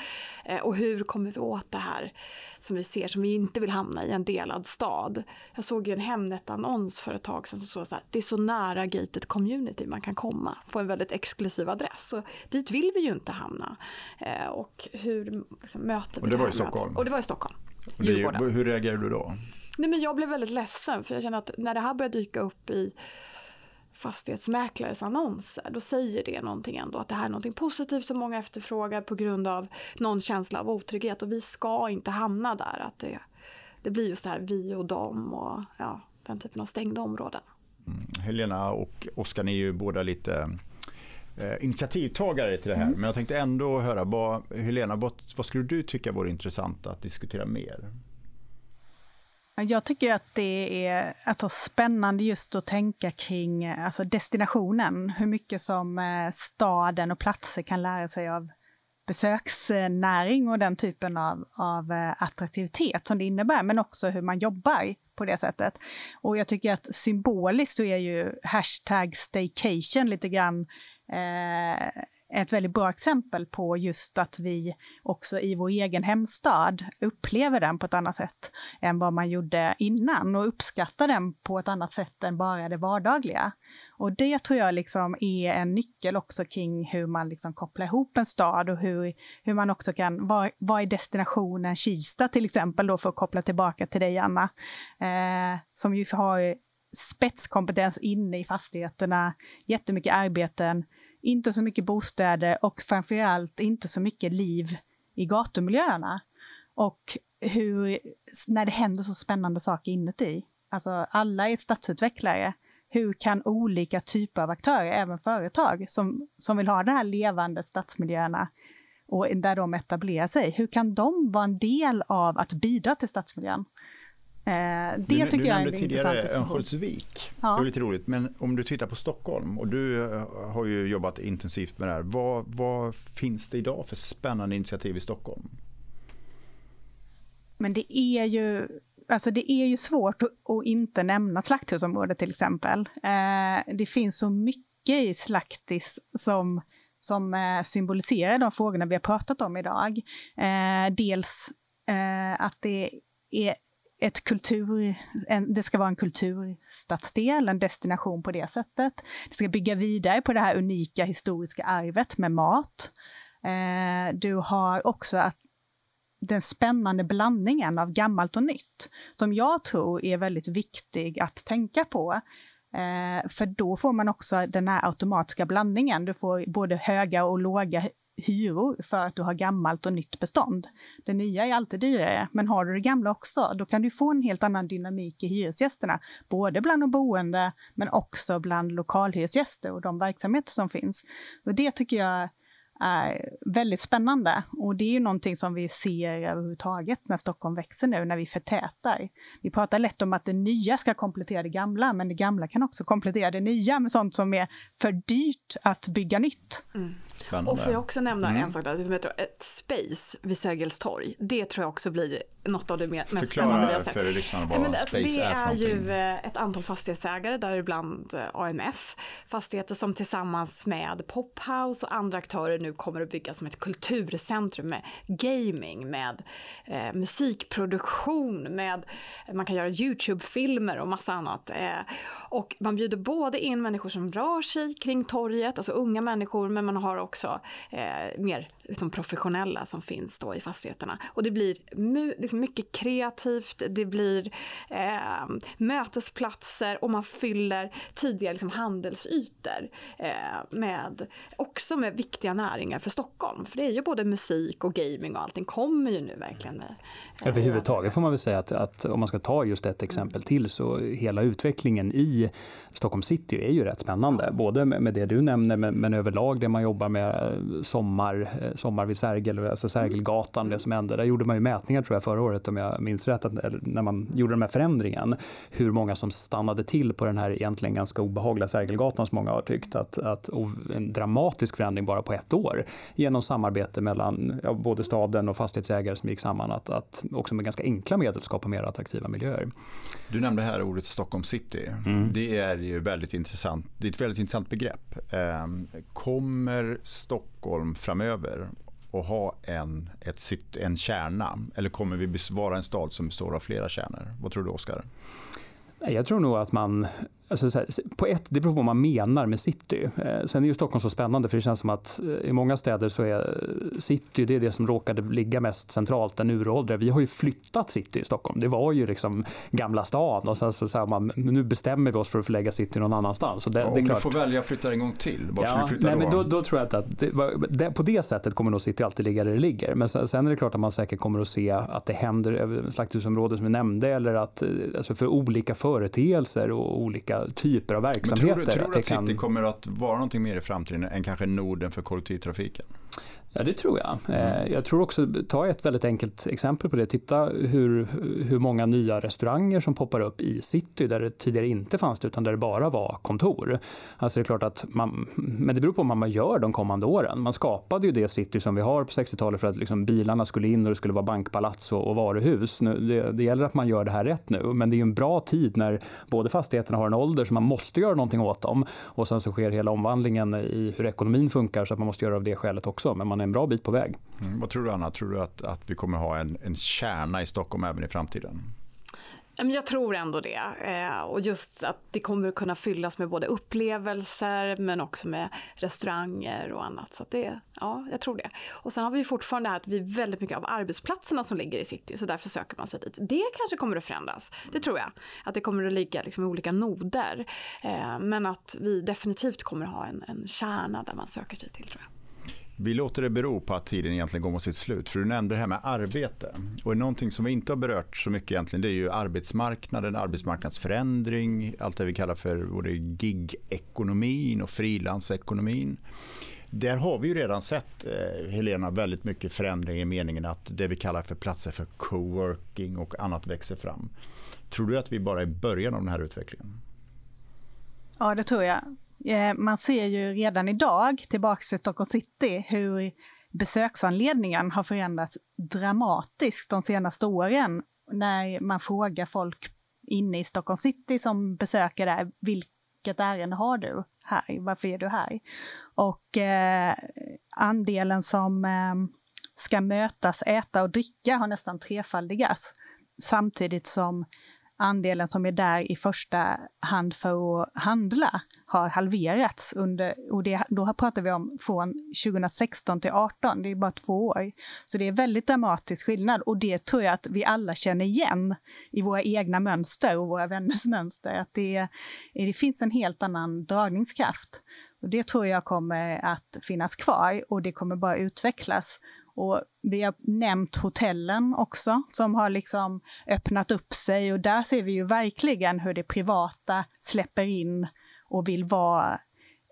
Eh, och hur kommer vi åt det här som vi ser, som vi inte vill hamna i, en delad stad? Jag såg ju en Hemnet-annons för ett tag sedan som stod så här, det är så nära gated community man kan komma på en väldigt exklusiv adress. Så dit vill vi ju inte hamna. Eh, och hur liksom, möter vi Och det var i här Stockholm? Och det var i Stockholm. Det, hur reagerade du då? Nej, men jag blev väldigt ledsen för jag känner att när det här börjar dyka upp i fastighetsmäklares annonser, då säger det någonting ändå att det här är någonting positivt som många efterfrågar på grund av någon känsla av otrygghet och vi ska inte hamna där. Att det, det blir just det här vi och dem och ja, den typen av stängda områden. Mm. Helena och Oskar, ni är ju båda lite eh, initiativtagare till det här. Mm. Men jag tänkte ändå höra, vad, Helena, vad, vad skulle du tycka vore intressant att diskutera mer? Jag tycker att det är alltså, spännande just att tänka kring alltså, destinationen. Hur mycket som eh, staden och platser kan lära sig av besöksnäring och den typen av, av eh, attraktivitet som det innebär, men också hur man jobbar på det sättet. Och jag tycker att symboliskt så är ju hashtag staycation lite grann eh, ett väldigt bra exempel på just att vi också i vår egen hemstad upplever den på ett annat sätt än vad man gjorde innan och uppskattar den på ett annat sätt än bara det vardagliga. Och det tror jag liksom är en nyckel också kring hur man liksom kopplar ihop en stad och hur, hur man också kan, vad, vad är destinationen Kista till exempel då för att koppla tillbaka till dig Anna, eh, som ju har spetskompetens inne i fastigheterna, jättemycket arbeten, inte så mycket bostäder och framförallt inte så mycket liv i gatumiljöerna. Och hur, när det händer så spännande saker inuti. Alltså alla är stadsutvecklare. Hur kan olika typer av aktörer, även företag som, som vill ha de här levande stadsmiljöerna och där de etablerar sig, hur kan de vara en del av att bidra till stadsmiljön? Eh, det du, tycker du jag är en intressant diskussion. Örnsköldsvik, ja. det var lite roligt. Men om du tittar på Stockholm och du eh, har ju jobbat intensivt med det här. Vad, vad finns det idag för spännande initiativ i Stockholm? Men det är ju Alltså det är ju svårt att, inte nämna slakthusområdet till exempel. Eh, det finns så mycket i Slaktis som, som symboliserar de frågorna vi har pratat om idag. Dels att det är ett kultur, en, det ska vara en kulturstadsdel, en destination på det sättet. Det ska bygga vidare på det här unika historiska arvet med mat. Eh, du har också att den spännande blandningen av gammalt och nytt, som jag tror är väldigt viktig att tänka på. Eh, för då får man också den här automatiska blandningen. Du får både höga och låga hyror för att du har gammalt och nytt bestånd. Det nya är alltid dyrare, men har du det gamla också, då kan du få en helt annan dynamik i hyresgästerna, både bland de boende, men också bland lokalhyresgäster och de verksamheter som finns. Och det tycker jag är väldigt spännande. Och det är ju någonting som vi ser överhuvudtaget när Stockholm växer nu, när vi förtätar. Vi pratar lätt om att det nya ska komplettera det gamla, men det gamla kan också komplettera det nya med sånt som är för dyrt att bygga nytt. Mm. Och får jag också nämna mm. en sak där, ett space vid Sergels torg. Det tror jag också blir något av det mest Förklara spännande vi har sett. för lyssnarna vad ja, space det är är ju eh, ett antal fastighetsägare, däribland eh, AMF, fastigheter som tillsammans med Pophouse och andra aktörer nu kommer att byggas som ett kulturcentrum med gaming, med eh, musikproduktion, med man kan göra Youtube-filmer och massa annat. Eh, och man bjuder både in människor som rör sig kring torget, alltså unga människor, men man har också eh, mer liksom, professionella som finns då i fastigheterna. Och det blir liksom, mycket kreativt, det blir eh, mötesplatser och man fyller tidigare liksom, handelsytor eh, med, också med viktiga näringar för Stockholm. För det är ju både musik och gaming och allting kommer ju nu verkligen med. Eh, Överhuvudtaget får man väl säga att, att, om man ska ta just ett exempel till så hela utvecklingen i Stockholm city är ju rätt spännande. Både med, det du nämner men, men överlag det man jobbar med, sommar, eh, Sommar vid Sergel, alltså Sergelgatan, det som hände. Där gjorde man ju mätningar tror jag förra året om jag minns rätt, att, när man gjorde den här förändringen, hur många som stannade till på den här egentligen ganska obehagliga Sergelgatan som många har tyckt att, att en dramatisk förändring bara på ett år genom samarbete mellan ja, både staden och fastighetsägare som gick samman att, att också med ganska enkla medel skapa mer attraktiva miljöer. Du nämnde här ordet Stockholm city. Mm. Det är ju väldigt intressant. Det är ett väldigt intressant begrepp. Ehm, kommer Stockholm framöver och ha en, ett, en kärna? Eller kommer vi vara en stad som består av flera kärnor? Vad tror du, Oskar? Jag tror nog att man Alltså här, på ett, det beror på vad man menar med city. Eh, sen är ju Stockholm så spännande för det känns som att eh, i många städer så är city det, är det som råkade ligga mest centralt, den uråldriga. Vi har ju flyttat city i Stockholm. Det var ju liksom Gamla stan och sen så, så man, nu bestämmer vi oss för att förlägga city någon annanstans. Det, ja, om det klart. du får välja att flytta en gång till, var ja, ska du flytta nej, då? Men då, då tror jag att det, det, på det sättet kommer nog city alltid ligga där det ligger. Men sen, sen, är det klart att man säkert kommer att se att det händer slakthusområden som vi nämnde eller att eh, alltså för olika företeelser och olika typer av verksamheter. Men tror du, tror du att, att City kommer att vara någonting mer i framtiden än kanske Norden för kollektivtrafiken? Ja, det tror jag. Mm. Jag tror också, ta ett väldigt enkelt exempel på det. Titta hur, hur många nya restauranger som poppar upp i city där det tidigare inte fanns det utan där det bara var kontor. Alltså det är klart att man, men det beror på vad man gör de kommande åren. Man skapade ju det city som vi har på 60-talet för att liksom bilarna skulle in och det skulle vara bankpalats och, och varuhus. Nu, det, det, gäller att man gör det här rätt nu, men det är en bra tid när både fastigheterna har en ålder så man måste göra någonting åt dem och sen så sker hela omvandlingen i hur ekonomin funkar så att man måste göra av det skälet också. Men man är en bra bit på väg. Mm, vad tror du Anna, tror du att, att vi kommer ha en, en kärna i Stockholm även i framtiden? Jag tror ändå det. Eh, och just att det kommer kunna fyllas med både upplevelser men också med restauranger och annat. Så det, ja, jag tror det. Och sen har vi fortfarande det här att vi är väldigt mycket av arbetsplatserna som ligger i city, så därför söker man sig dit. Det kanske kommer att förändras, det tror jag. Att det kommer att ligga liksom i olika noder. Eh, men att vi definitivt kommer att ha en, en kärna där man söker sig till, tror jag. Vi låter det bero på att tiden egentligen går mot sitt slut. För du nämnde det här med arbete. Och någonting som vi inte har berört så mycket egentligen det är ju arbetsmarknaden, arbetsmarknadsförändring, allt det vi kallar för både gig-ekonomin och frilansekonomin. Där har vi ju redan sett, eh, Helena, väldigt mycket förändring i meningen att det vi kallar för platser för coworking och annat växer fram. Tror du att vi bara är i början av den här utvecklingen? Ja, det tror jag. Eh, man ser ju redan idag, tillbaka till Stockholm city, hur besöksanledningen har förändrats dramatiskt de senaste åren. När man frågar folk inne i Stockholm city som besöker där, vilket ärende har du här? Varför är du här? Och eh, andelen som eh, ska mötas, äta och dricka har nästan trefaldigats. Samtidigt som andelen som är där i första hand för att handla har halverats. Under, och det, då pratar vi om från 2016 till 2018, det är bara två år. Så det är väldigt dramatisk skillnad och det tror jag att vi alla känner igen i våra egna mönster och våra vänners mönster. Att det, det finns en helt annan dragningskraft. Och det tror jag kommer att finnas kvar och det kommer bara utvecklas. Och vi har nämnt hotellen också, som har liksom öppnat upp sig och där ser vi ju verkligen hur det privata släpper in och vill vara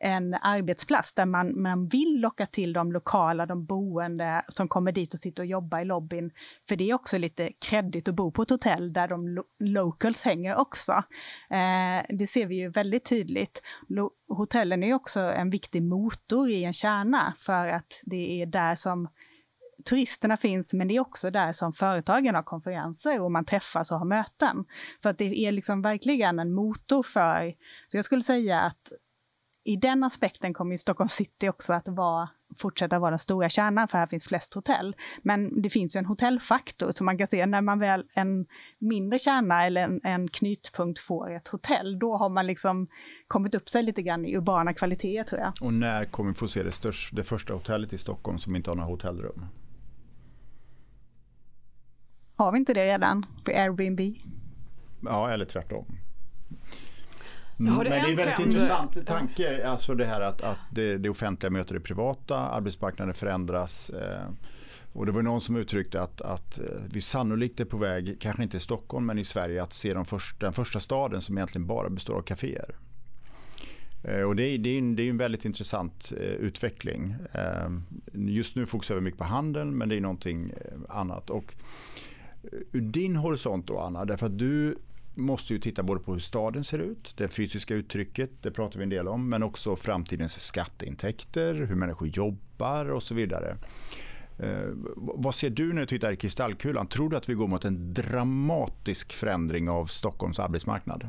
en arbetsplats där man, man vill locka till de lokala, de boende som kommer dit och sitter och jobbar i lobbyn. För det är också lite kreddigt att bo på ett hotell där de lo locals hänger också. Eh, det ser vi ju väldigt tydligt. Lo hotellen är också en viktig motor i en kärna för att det är där som turisterna finns, men det är också där som företagen har konferenser och man träffas och har möten. Så att det är liksom verkligen en motor för, så jag skulle säga att i den aspekten kommer ju Stockholm city också att vara, fortsätta vara den stora kärnan, för här finns flest hotell. Men det finns ju en hotellfaktor, så man kan se när man väl en mindre kärna eller en, en knytpunkt får ett hotell, då har man liksom kommit upp sig lite grann i urbana kvaliteter tror jag. Och när kommer vi få se det, största, det första hotellet i Stockholm som inte har några hotellrum? Har vi inte det redan på Airbnb? Ja, eller tvärtom. Men det är en väldigt intressant tanke, alltså det här att, att det, det offentliga möter det privata, arbetsmarknaden förändras. Eh, och det var någon som uttryckte att, att eh, vi sannolikt är på väg, kanske inte i Stockholm men i Sverige, att se de första, den första staden som egentligen bara består av kaféer. Eh, och det, är, det, är en, det är en väldigt intressant eh, utveckling. Eh, just nu fokuserar vi mycket på handeln men det är någonting annat. Och eh, ur din horisont då Anna, därför att du måste ju titta både på hur staden ser ut, det fysiska uttrycket, det pratar vi en del om, men också framtidens skatteintäkter, hur människor jobbar och så vidare. Eh, vad ser du när du tittar i kristallkulan? Tror du att vi går mot en dramatisk förändring av Stockholms arbetsmarknad?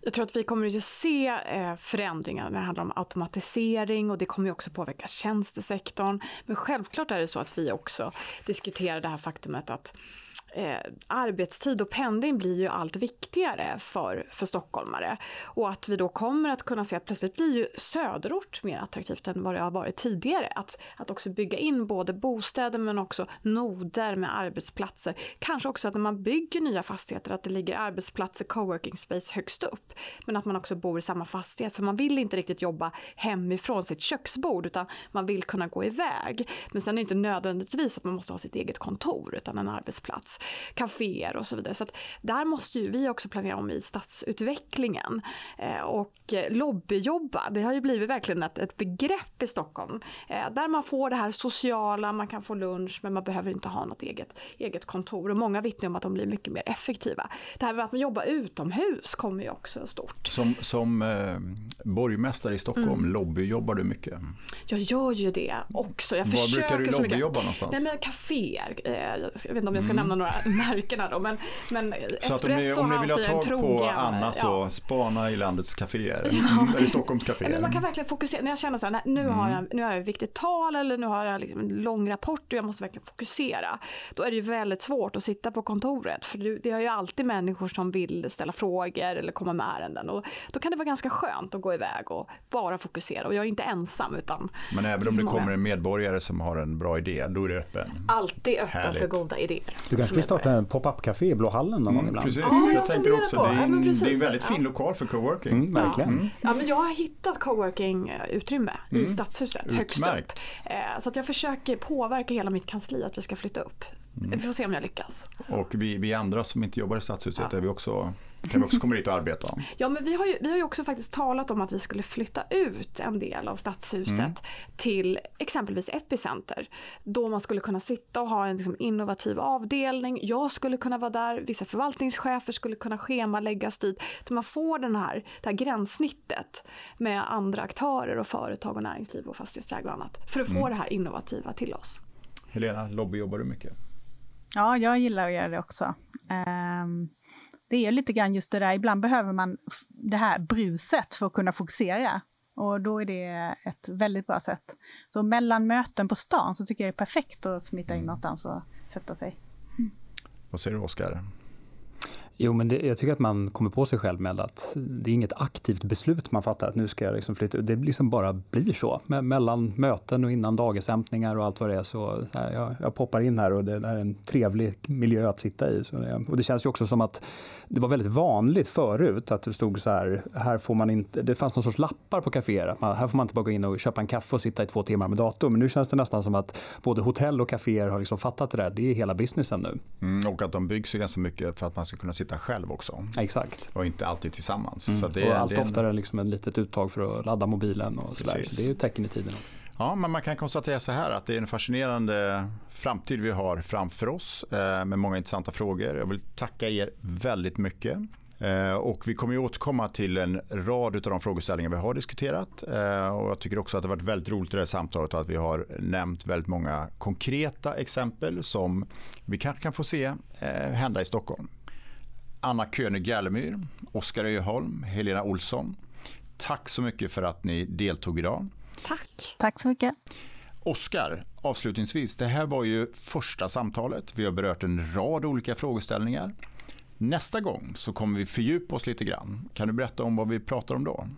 Jag tror att vi kommer att se eh, förändringar när det handlar om automatisering och det kommer också påverka tjänstesektorn. Men självklart är det så att vi också diskuterar det här faktumet att eh, arbetstid och pendling blir ju allt viktigare för, för stockholmare. Och att vi då kommer att kunna se att plötsligt blir ju söderort mer attraktivt än vad det har varit tidigare. Att, att också bygga in både bostäder men också noder med arbetsplatser. Kanske också att när man bygger nya fastigheter att det ligger arbetsplatser, coworking space högst upp. Men att man också bor i samma fastighet för man vill inte riktigt jobba hemifrån sitt köksbord utan man vill kunna gå iväg. Men sen är det inte nödvändigtvis att man måste ha sitt eget kontor utan en arbetsplats kaféer och så vidare. Så där måste ju vi också planera om i stadsutvecklingen. Eh, och lobbyjobba, det har ju blivit verkligen ett, ett begrepp i Stockholm. Eh, där man får det här sociala, man kan få lunch men man behöver inte ha något eget, eget kontor. Och många vittnar om att de blir mycket mer effektiva. Det här med att man jobbar utomhus kommer ju också stort. Som, som eh, borgmästare i Stockholm, mm. lobbyjobbar du mycket? Jag gör ju det också. Jag Var brukar du lobbyyjobba någonstans? Nej, men kaféer. Eh, jag vet inte om jag ska mm. nämna några märkena då. Men, men så att om ni, om ni vill ha tag trogen, på Anna så ja. spana i landets kaféer. Ja. Eller Stockholms kaféer. Men man kan verkligen fokusera. När jag känner så här, nu, mm. har jag, nu har jag ett viktigt tal eller nu har jag liksom en lång rapport och jag måste verkligen fokusera. Då är det ju väldigt svårt att sitta på kontoret. För det är ju alltid människor som vill ställa frågor eller komma med ärenden. Och då kan det vara ganska skönt att gå iväg och bara fokusera. Och jag är inte ensam utan Men även om det kommer en medborgare som har en bra idé, då är du öppen? Alltid öppen Härligt. för goda idéer. Du kanske vill starta en pop-up-café i Blå hallen någon mm, ibland? Precis, ja, jag, jag tänker också på. det är en, ja, det är en väldigt fin lokal för coworking. Mm, verkligen. Ja. ja. men jag har hittat coworking-utrymme mm. i Stadshuset, Utmärkt. högst upp. Eh, så att jag försöker påverka hela mitt kansli att vi ska flytta upp. Mm. Vi får se om jag lyckas. Och vi, vi andra som inte jobbar i Stadshuset är vi också kan vi också komma dit och arbeta. Ja, men vi har, ju, vi har ju också faktiskt talat om att vi skulle flytta ut en del av stadshuset mm. till exempelvis Epicenter. Då man skulle kunna sitta och ha en liksom, innovativ avdelning. Jag skulle kunna vara där, vissa förvaltningschefer skulle kunna schemaläggas dit. Så man får den här, det här gränssnittet med andra aktörer och företag och näringsliv och fastighetsägare och annat. För att få mm. det här innovativa till oss. Helena, lobbyjobbar du mycket? Ja, jag gillar att göra det också. Um det är lite grann just det där, ibland behöver man det här bruset för att kunna fokusera. Och då är det ett väldigt bra sätt. Så mellan möten på stan så tycker jag det är perfekt att smita in mm. någonstans och sätta sig. Mm. Vad säger du Oskar? Jo, men det, jag tycker att man kommer på sig själv med att det är inget aktivt beslut man fattar att nu ska jag liksom flytta. Det liksom bara blir så. mellan möten och innan dagershämtningar och allt vad det är så, så här, jag, jag, poppar in här och det, det är en trevlig miljö att sitta i. Det, och det känns ju också som att det var väldigt vanligt förut att det stod så här, här får man inte, det fanns någon sorts lappar på kaféer, att man, här får man inte bara gå in och köpa en kaffe och sitta i två timmar med datorn. Men nu känns det nästan som att både hotell och kaféer har liksom fattat det där. Det är hela businessen nu. Mm, och att de byggs ju ganska mycket för att man ska kunna sitta själv också. Exakt. Och inte alltid tillsammans. Mm. Så det, och allt det en... oftare liksom ett litet uttag för att ladda mobilen och sådär. Så det är ju tecken i tiden. Ja, men man kan konstatera så här att det är en fascinerande framtid vi har framför oss eh, med många intressanta frågor. Jag vill tacka er väldigt mycket. Eh, och vi kommer ju återkomma till en rad av de frågeställningar vi har diskuterat. Eh, och jag tycker också att det har varit väldigt roligt i det här samtalet att vi har nämnt väldigt många konkreta exempel som vi kanske kan få se eh, hända i Stockholm. Anna König Gallemyr, Oskar Öholm, Helena Olsson. Tack så mycket för att ni deltog idag. Tack. Tack så mycket. Oskar, avslutningsvis, det här var ju första samtalet. Vi har berört en rad olika frågeställningar. Nästa gång så kommer vi fördjupa oss lite grann. Kan du berätta om vad vi pratar om då?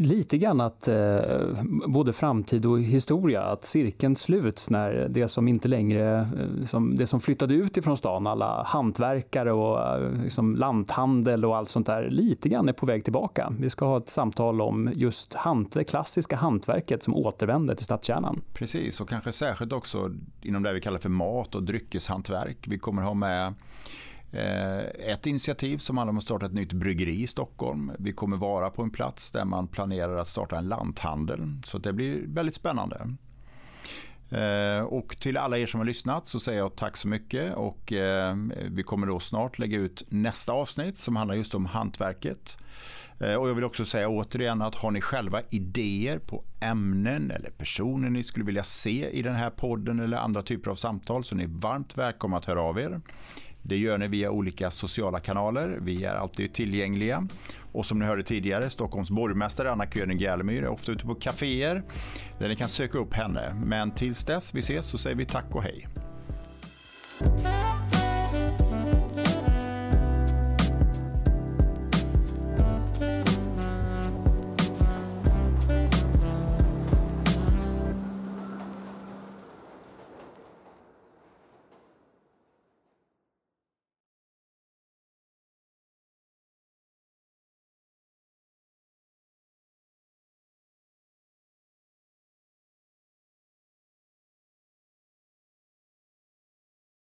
Lite grann att eh, både framtid och historia, att cirkeln sluts när det som inte längre, eh, som, det som flyttade ut ifrån stan, alla hantverkare och eh, liksom lanthandel och allt sånt där, lite grann är på väg tillbaka. Vi ska ha ett samtal om just hant, det klassiska hantverket som återvänder till stadskärnan. Precis, och kanske särskilt också inom det vi kallar för mat och dryckeshantverk. Vi kommer ha med Eh, ett initiativ som handlar om att starta ett nytt bryggeri i Stockholm. Vi kommer vara på en plats där man planerar att starta en lanthandel. Så det blir väldigt spännande. Eh, och till alla er som har lyssnat så säger jag tack så mycket och eh, vi kommer då snart lägga ut nästa avsnitt som handlar just om hantverket. Och jag vill också säga återigen att har ni själva idéer på ämnen eller personer ni skulle vilja se i den här podden eller andra typer av samtal så är ni varmt välkomna att höra av er. Det gör ni via olika sociala kanaler. Vi är alltid tillgängliga. Och som ni hörde tidigare, Stockholms borgmästare Anna König Järlemyr är ofta ute på kaféer där ni kan söka upp henne. Men tills dess vi ses så säger vi tack och hej.